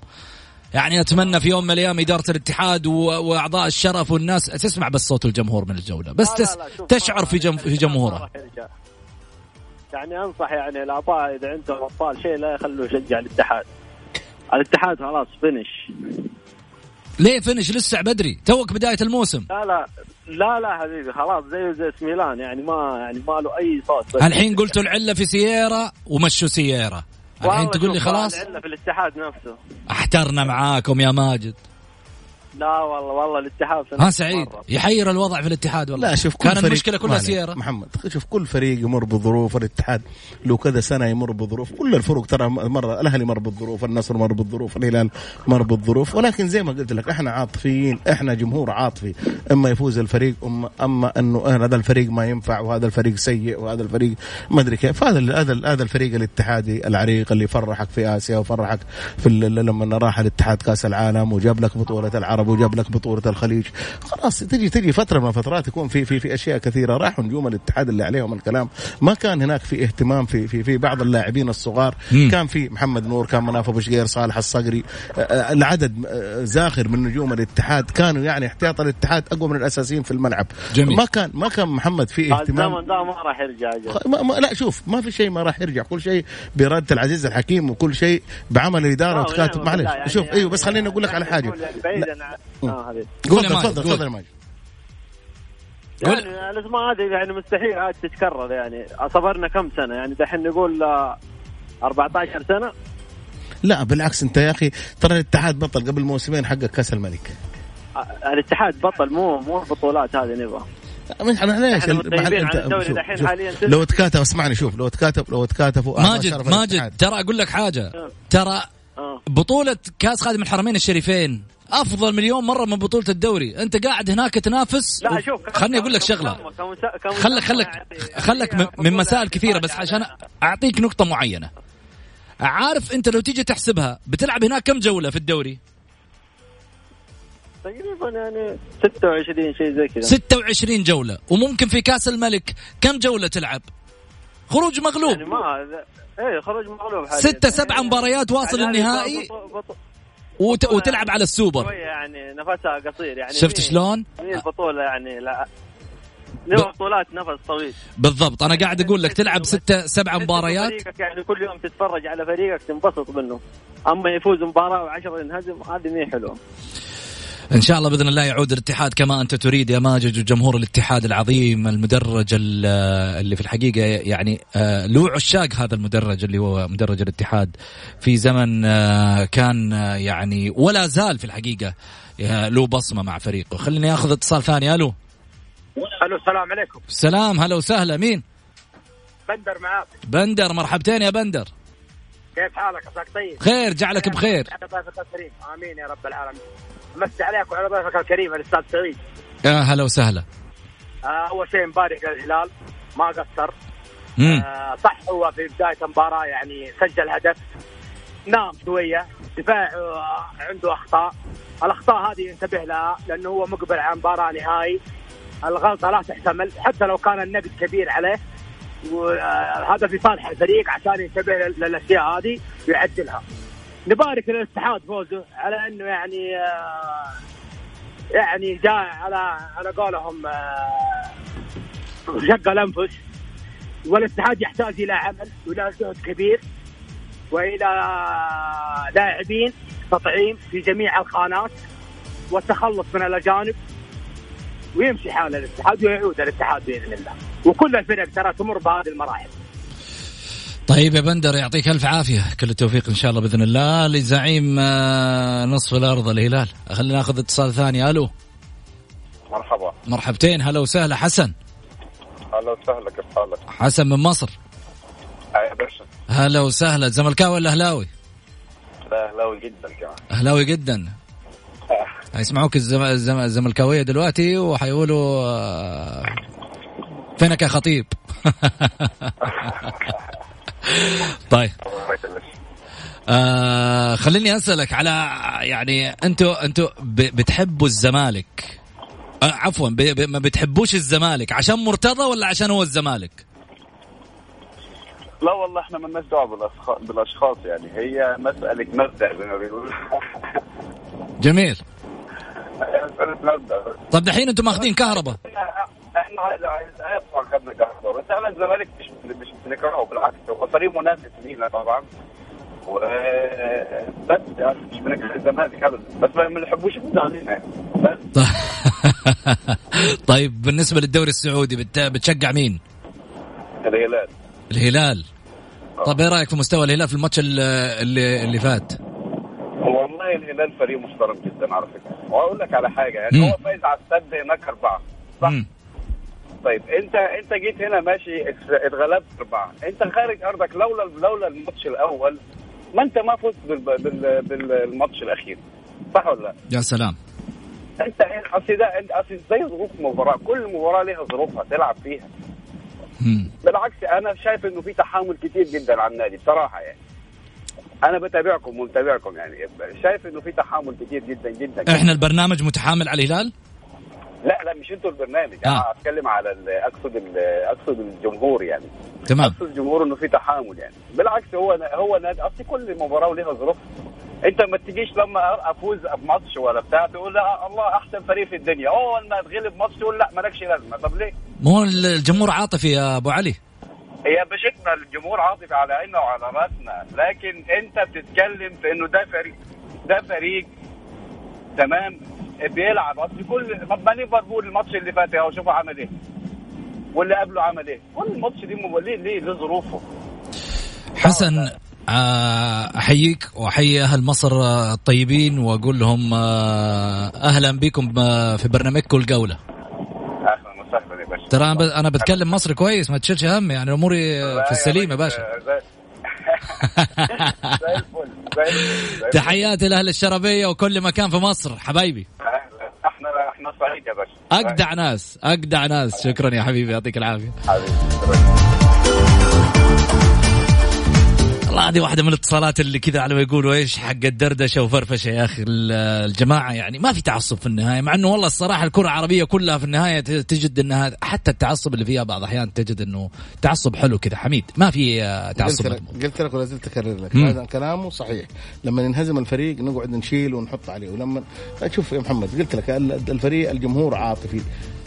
يعني أتمنى في يوم من الأيام إدارة الاتحاد. وأعضاء الشرف والناس تسمع بس صوت الجمهور من الجولة. بس لا. لا لا، تشعر في جم... في الاتحاد ما جمهوره راح يرجع. يعني أنصح يعني الأعضاء إذا عندهم ابطال شيء لا يخلوه يشجع الاتحاد. الاتحاد خلاص فينش. ليه فينش؟ لسه بدري. توك بداية الموسم. لا لا لا لا حبيبي خلاص زيه زي ميلان يعني ما يعني ما له أي صوت. الحين قلتوا العلة في سييرا ومشوا سييرا. الحين تقول لي خلاص؟ في الاتحاد نفسه. احترنا معاكم يا ماجد. لا والله والله الاتحاد في ها سعيد مرة. يحير الوضع في الاتحاد والله لا شوف كل كان فريق المشكلة كلها. سييرا محمد شوف كل فريق يمر بظروف الاتحاد له كذا سنة يمر بظروف كل الفرق ترى مر الأهلي مر بالظروف النصر مر بالظروف الهلال مر بالظروف ولكن زي ما قلت لك إحنا عاطفيين إحنا جمهور عاطفي إما يفوز الفريق اما أما إنه هذا الفريق ما ينفع وهذا الفريق سيء وهذا الفريق ما أدري كيف هذا هذا هذا الفريق الاتحادي العريق اللي فرحك في آسيا وفرحك في ال- لما راح الاتحاد كأس العالم وجاب لك بطولة العرب وجاب لك بطولة الخليج. خلاص تجي تجي فترة من الفترات يكون في في في أشياء كثيرة راحوا نجوم الاتحاد اللي عليهم الكلام. ما كان هناك في اهتمام في في في بعض اللاعبين الصغار. مم. كان في محمد نور كان مناف ابو شقير صالح الصقري. العدد زاخر من نجوم الاتحاد. كانوا يعني احتياط الاتحاد أقوى من الأساسيين في الملعب. جميل. ما كان ما كان محمد في اهتمام. الزمن ده ما راح يرجع ما ما لا شوف ما في شيء ما راح يرجع. كل شيء بإرادة العزيز الحكيم وكل شيء بعمل الإدارة آه، وتكاتب. معلش يعني- شوف بس يعني- خليني أقول لك على يعني بعيدا عن آه حبيبي قول يا تفضل ماجد، تفضل قول. تفضل يا ماجد. قول. يعني الاسماء هذه يعني مستحيل عاد تتكرر يعني. صبرنا كم سنة؟ يعني دحين نقول آه، 14 سنة. لا بالعكس أنت يا أخي ترى الاتحاد بطل قبل موسمين حقق كأس الملك. آه، الاتحاد بطل مو مو البطولات هذه نبغى من إحنا ليش؟ إحنا ال- متغيبين محل- عن أنت- الدوري شوف- دحين شوف. حاليا لو تكاتف اسمعني شوف لو تكاتف لو تكاتفوا ماجد ماجد. ترى أقول لك حاجة. ترى آه. بطولة كأس خادم الحرمين الشريفين أفضل مليون مرة من بطولة الدوري. أنت قاعد هناك تنافس؟ لا شوف خلني أقول لك شغلة. خلك خلك خلك من- مسائل كثيرة بس عشان أعطيك نقطة معينة. عارف أنت لو تيجي تحسبها بتلعب هناك كم جولة في الدوري؟ تقريبا يعني 26 شيء زي كذا. 26 جولة. وممكن في كأس الملك كم جولة تلعب؟ خروج مغلوب. يعني ما إيه خروج مغلوب حاليا. ستة سبعة مباريات واصل يعني النهائي. بطو- بطو- وت... وتلعب على السوبر. شوية يعني نفسها قصير يعني شفت مين- شلون؟ مين البطولة يعني؟ لا. نبغى بطولات نفس طويل. بالضبط. أنا قاعد أقول لك تلعب ستة سبعة مباريات. يعني كل يوم تتفرج على فريقك تنبسط منه أما يفوز مباراة وعشرة ينهزم هذه مي حلوة. إن شاء الله بإذن الله يعود الاتحاد كما أنت تريد يا ماجد وجمهور الاتحاد العظيم المدرج ال- اللي في الحقيقة يعني آه، له عشاق هذا المدرج اللي هو مدرج الاتحاد في زمن آه، كان آه، يعني ولا زال في الحقيقة آه، له بصمة مع فريقه. خليني أخذ اتصال ثاني. ألو. ألو السلام عليكم. سلام هلا وسهلا. مين؟ بندر معاك. بندر مرحبتين يا بندر. كيف حالك؟ عساك طيب؟ خير جعلك بخير. آمين يا رب العالمين. مسي عليك وعلى ضيفك الكريم الأستاذ سعيد. يا هلا وسهلا. آه أول شيء مبارك للهلال ما قصر. آه صح هو في بداية المباراة يعني سجل هدف. نام شوية دفاع آه، عنده أخطاء. الأخطاء هذه ينتبه لها لأنه هو مقبل على مباراة نهائي. الغلطة لا تحتمل حتى لو كان النقد كبير عليه. وهذا في صالح الفريق عشان ينتبه لل- للأشياء هذه ويعدلها نبارك للاتحاد فوزه على إنه يعني آه، يعني جاء على على قولهم آه، شق الأنفس. والاتحاد يحتاج إلى عمل وإلى جهد كبير وإلى لاعبين تطعيم في جميع الخانات والتخلص من الأجانب. ويمشي حال الاتحاد ويعود الاتحاد بإذن الله. وكل الفرق ترى تمر بهذه المراحل. طيب يا بندر يعطيك ألف عافية. كل التوفيق إن شاء الله بإذن الله. لزعيم آه، نصف الأرض الهلال. خلينا ناخذ اتصال ثاني. ألو. مرحبا. مرحبتين. هلا وسهلا. حسن. أهلا وسهلا كيف حالك؟ حسن من مصر. يا باشا. هلا وسهلا. زملكاوي ولا أهلاوي؟ لا أهلاوي جدا كمان. أهلاوي جدا. هيسمعوك الزم... الزم... الزملكاوية دلوقتي وحيقولوا آه، فينك يا خطيب؟ طيب آه خليني اسالك على يعني أنتوا أنتوا ب- بتحبوا الزمالك آه عفوا ب... ب... ما بتحبوش الزمالك عشان مرتضى ولا عشان هو الزمالك لا والله إحنا مالناش دعوه بالاشخاص يعني هي مساله مبدا زي ما بيقولوا جميل هي مساله مبدا طب دحين أنتم ماخذين كهرباء إحنا خدنا كهرباء بس إحنا الزمالك مش مش بنكرهه بالعكس. هو فريق منافس لينا طبعا. و بس يعني مش بنكره الزمالك ابدا بس ما بنحبوش علينا يعني. بس. طيب بالنسبة للدوري السعودي بت... بتشجع مين؟ الهلال. الهلال. طب إيه رأيك في مستوى الهلال في الماتش ال- اللي اللي فات؟ والله الهلال فريق محترم جدا على فكرة. وأقول لك على حاجة يعني مم. هو فايز على السد هناك أربعة صح؟ طيب انت انت جيت هنا ماشي ات- اتغلبت أربعة. انت خارج أرضك لولا لولا الماتش الأول ما انت ما فزت بال- بال- بالماتش الأخير صح ولا لا؟ يا سلام. انت أصل ده انت أصل زي ظروف مباراة كل مباراة ليها ظروفها تلعب فيها. مم. بالعكس أنا شايف إنه في تحامل كتير جدا على النادي بصراحة يعني. أنا بتابعكم ومتابعكم يعني. شايف إنه في تحامل كثير جدا جدا. إحنا البرنامج متحامل على الهلال؟ لا لا مش أنتوا البرنامج. آه. أنا أتكلم على أقصد أقصد الجمهور يعني. تمام. أقصد الجمهور إنه في تحامل يعني. بالعكس هو هو نادي أصل كل مباراة ولها ظروف أنت ما تجيش لما أفوز بماتش ولا بتاع تقول لا الله أحسن فريق في الدنيا. اول ما تغلب ماتش تقول لا مالكش لازمة. طب ليه؟ مو هو الجمهور عاطفي يا أبو علي؟ هي بشكنا الجمهور عاطفي على عيننا وعلى رأسنا. لكن أنت بتتكلم في إنه ده فريق ده فريق تمام بيلعب. أصل كل طب ما ليفربول الماتش اللي فات اهو شوفوا عمل إيه. واللي قبله عمل إيه. كل الماتش دي ليه ليه ليه ظروفه. حسن آه، أحييك وأحيي أهل مصر آه، الطيبين وأقول لهم آه، أهلا بكم في برنامجكم الجوله أهلا وسهلا يا باشا. ترى أنا بتكلم مصري كويس ما تشيلش هم يعني أموري في السليم يا باشا. تحياتي لأهل الشربيه وكل مكان في مصر حبايبي أهلا. إحنا إحنا صعيد يا باشا اجدع ناس اجدع ناس. شكرا يا حبيبي يعطيك العافية. حبيبي والله هذه واحدة من الاتصالات اللي كذا على ما يقولوا إيش حق الدردشة وفرفشة يا أخي ال- الجماعة؟ يعني ما في تعصب في النهاية مع إنه والله الصراحة الكرة العربية كلها في النهاية تجد انها حتى التعصب اللي فيها بعض الأحيان تجد إنه تعصب حلو كذا. حميد ما في آه، تعصب. قلت لك. قلت لك ولا زلت أكرر لك. مم. هذا كلامه صحيح. لما ينهزم الفريق نقعد نشيل ونحط عليه ولما شوف يا محمد قلت لك ال- الفريق الجمهور عاطفي.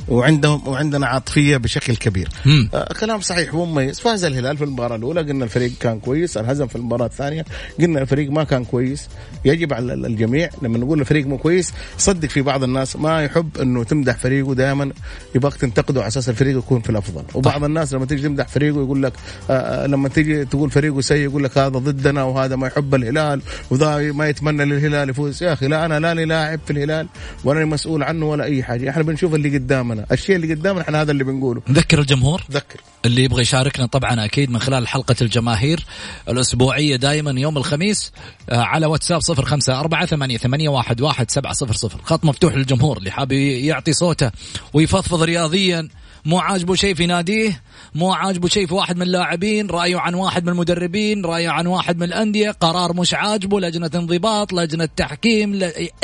وعندهم وعندنا عاطفية بشكل كبير. مم. آه كلام صحيح ومميز فاز الهلال في المباراة الأولى قلنا الفريق كان كويس انهزم في المباراة الثانية قلنا الفريق ما كان كويس. يجب على ال- الجميع لما نقول الفريق مو كويس صدق في بعض الناس ما يحب إنه تمدح فريقه دائما يبغاك تنتقده على أساس الفريق يكون في الأفضل. وبعض الناس لما تيجي تمدح فريقه يقول لك آه آه، لما تيجي تقول فريقه سيء يقول لك هذا ضدنا وهذا ما يحب الهلال وذا ما يتمنى للهلال يفوز. يا أخي لا أنا لا لاعب في الهلال ولا مسؤول عنه ولا أي حاجة. إحنا بنشوف اللي قدامنا. الشيء اللي قدامنا إحنا هذا اللي بنقوله. نذكر الجمهور؟ ذكر اللي يبغى يشاركنا طبعا أكيد من خلال حلقة الجماهير الأسبوعية دائما يوم الخميس آه، على واتساب صفر خمسة أربعة ثمانية, ثمانية واحد, واحد سبعة صفر صفر. خط مفتوح للجمهور اللي حاب يعطي صوته ويفضفض رياضيا. مو عاجبه شيء في ناديه مو عاجبه شيء في واحد من اللاعبين رأيه عن واحد من المدربين رأيه عن واحد من الأندية. قرار مش عاجبه لجنة انضباط لجنة تحكيم.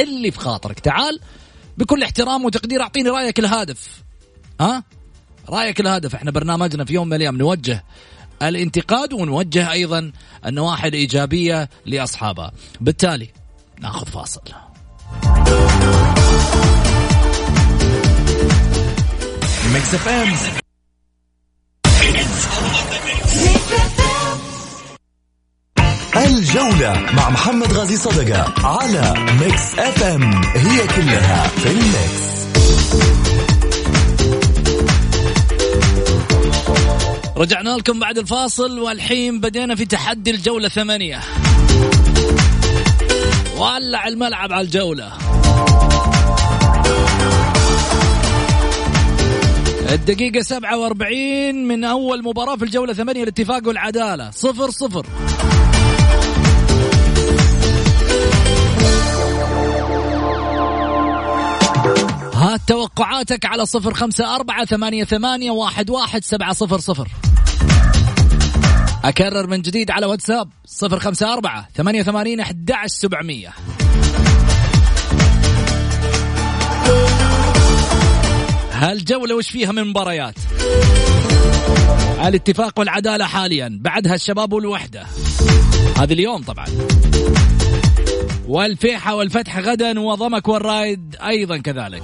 اللي في خاطرك. تعال بكل احترام وتقدير أعطيني رأيك الهادف. ها؟ رأيك الهدف إحنا برنامجنا في يوم من الأيام نوجه الانتقاد ونوجه أيضا النواحي الإيجابية لاصحابها بالتالي ناخذ فاصل. Mix FM الجولة مع محمد غازي صدقة على Mix FM it's all in the mix. رجعنا لكم بعد الفاصل والحين بدينا في تحدي الجولة ثمانية. ولع الملعب على الجولة. الدقيقة 47 من أول مباراة في الجولة ثمانية الاتفاق والعدالة صفر صفر. هات توقعاتك على صفر خمسة أربعة ثمانية, ثمانية واحد, واحد سبعة صفر صفر. أكرر من جديد على واتساب صفر خمسة أربعة ثمانية ثمانين أحد سبعمية. هالجولة وش فيها من مباريات؟ الاتفاق والعدالة حاليا بعدها الشباب والوحدة. هذه اليوم طبعا. والفيحة والفتح غدا وضمك والرايد أيضا كذلك.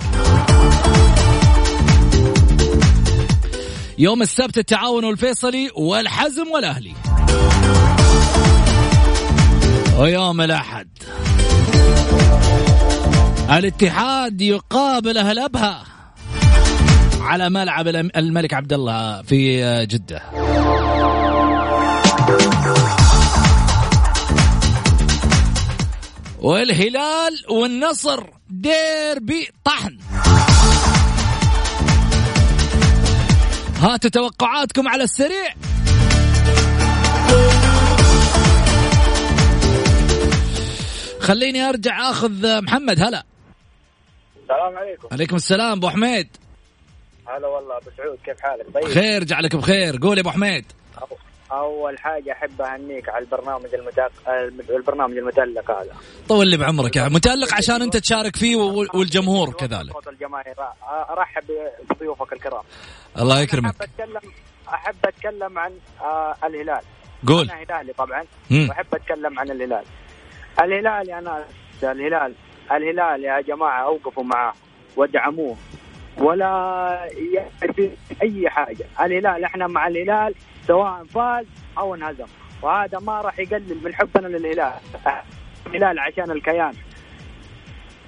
يوم السبت التعاون والفيصلي والحزم والأهلي. ويوم الأحد. الاتحاد يقابل أهل أبها على ملعب الملك عبد الله في جدة. والهلال والنصر. ديربي طحن. هاتوا توقعاتكم على السريع. خليني أرجع أخذ محمد هلا. السلام عليكم. عليكم السلام أبو حميد هلا والله أبو سعود كيف حالك؟ طيب. خير جعلك بخير. قول يا أبو حميد أول حاجة احب اهنيك على البرنامج المتق... البرنامج المتألق هذا. طول لي بعمرك يا متألق عشان أنت تشارك فيه وال- والجمهور كذلك. صوت الجماهير. أرحب بضيوفك الكرام. الله يكرمك. أحب اتكلم أحب أتكلم عن آه الهلال. قول. أنا هلالي طبعا. مم. وأحب أتكلم عن الهلال. الهلال يا ناس الهلال. الهلال يا جماعة أوقفوا معاه. ودعموه ولا يعرف أي حاجة. الهلال إحنا مع الهلال سواء فاز أو انهزم. وهذا ما راح يقلل من حبنا للهلال. الهلال عشان الكيان.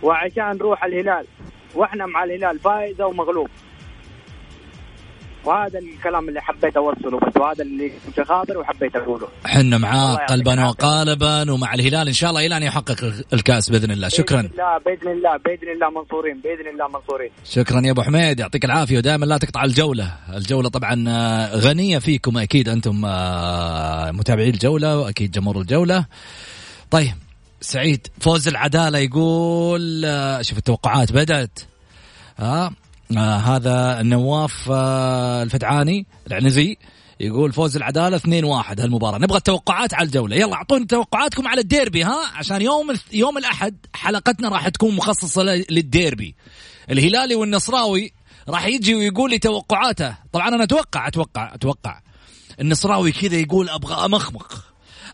وعشان روح الهلال. وإحنا مع الهلال فايز أو مغلوب وهذا الكلام اللي حبيت أوصله بس وهذا اللي في خاطري وحبيت أقوله. حنا معاه قلبا. وقالبا ومع الهلال. إن شاء الله إلى أن يحقق الكأس بإذن الله. شكرا. باذن الله بإذن الله بإذن الله منصورين بإذن الله منصورين. شكرا يا أبو حميد. يعطيك العافية ودائما لا تقطع الجولة، الجولة طبعا آه، غنية فيكم. أكيد أنتم آه، متابعي الجولة وأكيد جمهور الجولة. طيب سعيد فوز العدالة يقول آه، شوف التوقعات بدأت. ها آه هذا النواف آه الفدعاني العنزي يقول فوز العدالة 2-1 هالمباراة. نبغى التوقعات على الجولة. يلا أعطونا توقعاتكم على الديربي ها؟ عشان يوم يوم الأحد حلقتنا راح تكون مخصصة ل- للديربي. الهلالي والنصراوي راح يجي ويقول لي توقعاته. طبعا أنا أتوقع أتوقع أتوقع. النصراوي كذا يقول أبغى أمخمخ.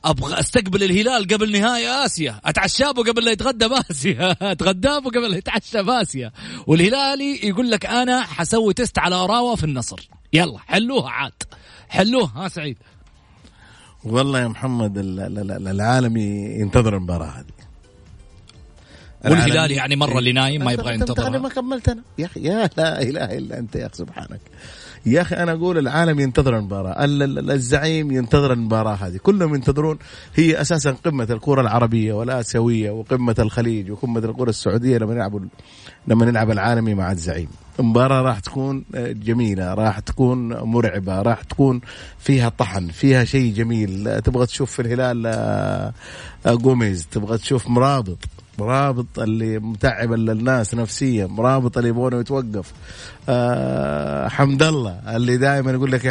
أبغى أستقبل الهلال قبل نهائي آسيا. أتعشابه قبل لا يتغدى بآسيا. أتغدابه قبل لا يتعشى بآسيا. والهلالي يقول لك أنا حسوي تيست على اوراوا في النصر. يلا حلوها عاد. حلوها ها سعيد؟ والله يا محمد ال- ال- ال- العالم ينتظر المباراة هذه. والهلال يعني مرة اللي نايم ما يبغى ينتظر. ما كملت أنا. يا أخي يا لا إله إلا أنت يا أخي سبحانك. يا أخي أنا أقول العالم ينتظر المباراة ال- ال- الزعيم ينتظر المباراة هذه. كلهم ينتظرون هي أساسا قمة الكرة العربية والآسيوية وقمة الخليج وقمة الكرة السعودية لما نلعب لما نلعب العالمي مع الزعيم. مباراة راح تكون جميلة راح تكون مرعبة راح تكون فيها طحن فيها شيء جميل. تبغى تشوف في الهلال آه، آه، جوميز تبغى تشوف مرابط مرابط اللي متعب ال- الناس نفسيا مرابط اللي يبغونه يتوقف. آه حمد الله اللي دائما يقول لك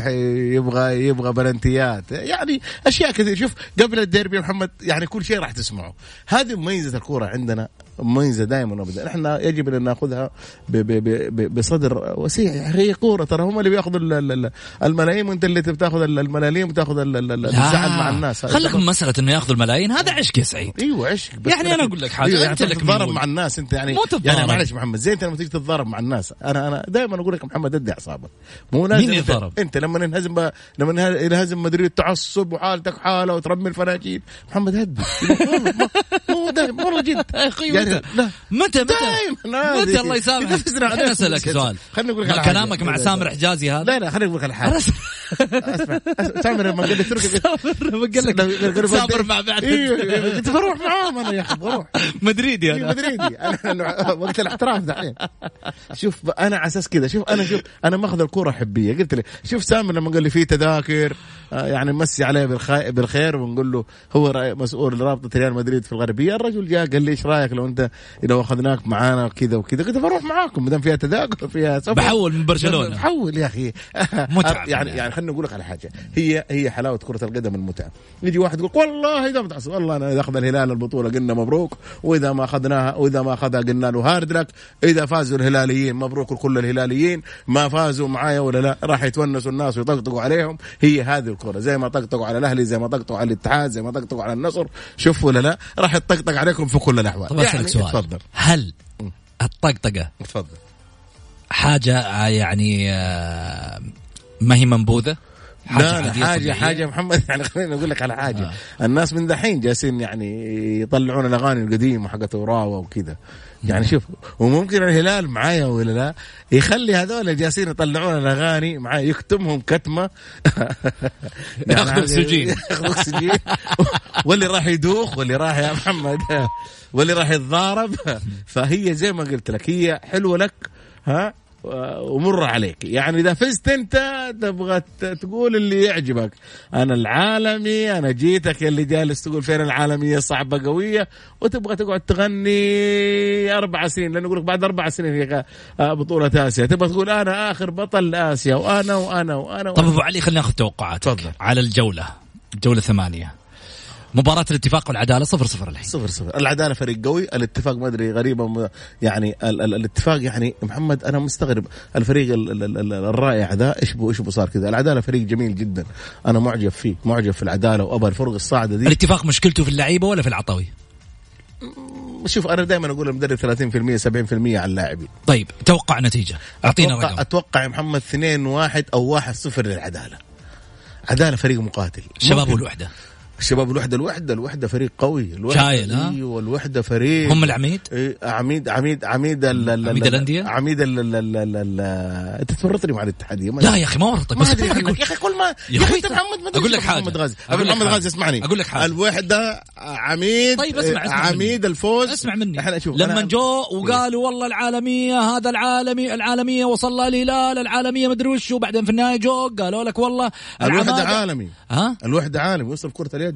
يبغى يبغى بلنتيات. يعني أشياء كثير شوف قبل الديربي محمد يعني كل شيء راح تسمعه. هذه مميزة الكورة عندنا مميزة دائما وابدا. إحنا يجب أن نأخذها ب- ب- ب- ب- بصدر وسيع. يا أخي هي كورة ترى هم اللي بيأخذوا ال- ال- ال- الملايين وأنت اللي بتأخذ ال- الملاليم وتاخذ ال- ال- ال- الزعل مع الناس. خليك من مسألة إنه يأخذوا الملايين. هذا عشق يا سعيد. أيوه عشق. يعني أنا أقول لك حاجة أيوة يعني انت لك تتضارب. مع الناس أنت يعني. يعني معلش محمد زي أنت لما تيجي تتضارب مع الناس. أنا أنا دائما أقول لك محمد أدي أعصابك. مو لازم مين انت- لما ينهزم ب... لما ينه- ينهزم مدريد تعصب وحالتك حالة وترمي الفناجيل. محمد هدي مو دائما والله جد. يا أخي يعني متى؟ متى متى؟ دائما متى الله يسامحك؟ خليني أسألك. سؤال. خليني أقول لك على. كلامك مع سامر. حجازي هذا؟ لا لا خليني أقول لك على حاجة. أسمع سامر لما قال لي تركي سامر سامر مع بعض. كنت بروح معاهم أنا يا أخي بروح. مدريدي إيه، أنا مدريدي أنا وقت الاحتراف دحين. شوف أنا على أساس كذا. شوف أنا شوف أنا ماخذ الكورة حبية. قلت لي شوف سامر لما قال لي في تذاكر آه، يعني مسي عليه بالخير بالخير ونقول له هو مسؤول رابطة ريال مدريد في الغربية. الرجل جاء قال لي إيش رأيك لو أنت لو أخذناك معانا كذا وكذا؟ قلت بروح معاكم ما دام فيها تذاكر فيها سفر. بحول من برشلونة. بحول يا أخي. متعة يعني يعني خليني أقول لك على حاجة. هي هي حلاوة كرة القدم المتعة. يجي واحد يقول والله إذا متعصب والله أنا إذا أخذ الهلال البطولة قلنا مبروك وإذا ما أخذناها وإذا ما أخذها قلنا له هارد لك إذا فازوا الهلاليين مبروك لكل الهلاليين ما فازوا معايا ولا لا. راح يتونسوا الناس ويطقطقوا عليهم. هي هذه الكرة. زي ما طقطقوا على الأهلي زي ما طقطقوا على الاتحاد زي ما طقطقوا على النصر. شوفوا ولا لا؟ راح يطقطق عليكم في كل الأحوال. طب أسألك سؤال. تفضل. هل الطقطقة تفضل. حاجة آه، يعني آه، ما هي منبوذة؟ لا لا عادية حاجة؟ حاجة محمد. يعني خليني أقول لك على حاجة. آه. الناس من دحين جالسين يعني يطلعون الأغاني القديمة حقت وراوا وكذا. يعني شوف وممكن الهلال معايا ولا لا يخلي هذول جالسين يطلعون الأغاني معايا يكتمهم كتمة. ياخذ أكسجين. ياخذ أكسجين. واللي راح يدوخ واللي راح يا محمد واللي راح يتضارب. فهي زي ما قلت لك هي حلوة لك ها؟ ومر عليك. يعني إذا فزت أنت تبغى تقول اللي يعجبك. أنا العالمي أنا جيتك اللي جالس تقول فين العالمية؟ صعبة قوية. وتبغى تقعد تغني أربع سنين لأنه يقول لك بعد أربع سنين هي آه، بطولة آسيا. تبغى تقول أنا آخر بطل اسيا وأنا وأنا وأنا, طب وأنا. أبو علي خلينا ناخذ توقعاتك تفضل. على الجولة. الجوله ثمانية. مباراة الاتفاق والعدالة صفر صفر الحين صفر صفر. العدالة فريق قوي الاتفاق ما أدري غريبة م- يعني ال ال الاتفاق يعني محمد أنا مستغرب الفريق ال ال ال الرائع ذا إيش بو إيش بو صار كذا؟ العدالة فريق جميل جدا. أنا معجب فيه معجب في العدالة وأبها الفرق الصاعدة دي. الاتفاق مشكلته في اللعيبة ولا في العطوي شوف أنا دائما أقول المدرب 30% 70% على اللاعبين. طيب توقع نتيجة. أعطينا أتوقع, رقم أتوقع يا محمد 2 1 أو 1 0 للعدالة. عدالة فريق مقاتل. شباب ممكن. الشباب الوحدة الوحدة الوحدة فريق قوي الوحدة شايل، ها؟ أيوه الوحده فريق هم العميد إيه، عميد عميد عميد ال- عميد ال- الأندية؟ عميد ال- ال- ال- ال- ال- أنت تفرطني مع الاتحاديه ما لا يا أخي ما ورطك بس. يا أخي قول ما يا أخي أنت محمد أقول لك حاجة. محمد غازي لك محمد. غازي اسمعني أقول لك حاجة. الوحدة عميد طيب اسمع اسمع عميد الفوز اسمع مني إحنا شوف لما جو وقالوا والله العالمية هذا العالمي العالمية وصل لها الهلال العالمية مدري وش وبعدين في النهاية جو قالوا لك والله الوحدة عالمي ها الوحدة عالمي وصل كرة اليد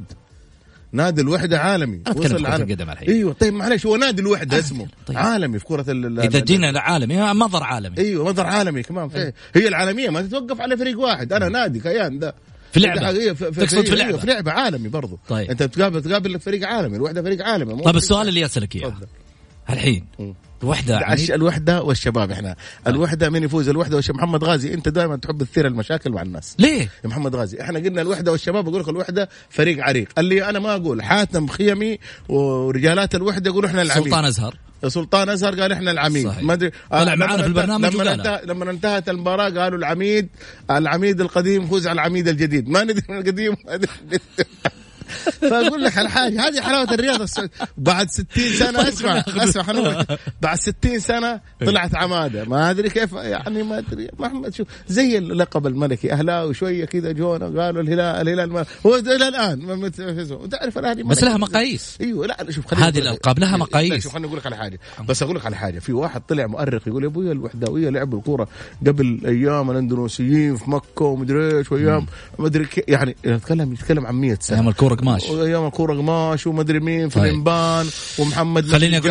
نادي الوحدة عالمي أنا وصل في كرة. القدم الحين. أيوه طيب معلش هو نادي الوحدة اسمه طيب. عالمي في كرة ال- إذا جينا لعالمي مظهر عالمي أيوه مظهر عالمي كمان في هي العالمية ما تتوقف على فريق واحد أنا نادي كيان ده في لعبة. ده حقيقة في تقصد في أيوة، لعبة. في لعبة عالمي برضو طيب. أنت بتقابل تقابل فريق عالمي الوحدة فريق عالمي طيب السؤال اللي اسالك إياه. الحين وحدة الش- عميد. الوحدة والشباب إحنا. الوحدة مين يفوز الوحدة والشباب. محمد غازي أنت دائما تحب تثير المشاكل مع الناس. ليه؟ يا محمد غازي إحنا قلنا الوحدة والشباب أقول لك الوحدة فريق عريق. اللي أنا ما أقول حاتم خيمي ورجالات الوحدة يقولوا إحنا العميد. سلطان أزهر. سلطان أزهر قال إحنا العميد. ما أدري. طلع آه، معانا لما في البرنامج لما. انتهى لما انتهت المباراة قالوا العميد العميد القديم يفوز على العميد الجديد. ما ندري من القديم ما. فأقول لك على حاجة هذه حلاوة الرياضة. السعوديه بعد 60 سنة أسمع أسمع أقول لك. بعد 60 سنة طلعت عمادة. ما أدري كيف يعني ما أدري. محمد شوف زي اللقب الملكي. أهلاوي شوية كذا جونا قالوا الهلال الهلال ما هو إلى الآن ما وتعرف الأهلي بس لها مقاييس. أيوه لا شوف هذه. الألقاب لها لا، مقاييس. شوف خليني أقول لك على حاجة. بس أقول لك على حاجة. في واحد طلع مؤرخ يقول يا أبوي الوحداويه لعبوا الكورة قبل أيام الأندونيسيين في مكة ومدري إيش وأيام مدري كي- يعني يتكلم يتكلم عن 100 سنة. أيام قماش أيام الكوره قماش ومدري مين في طيب. الانبان ومحمد خليني أقول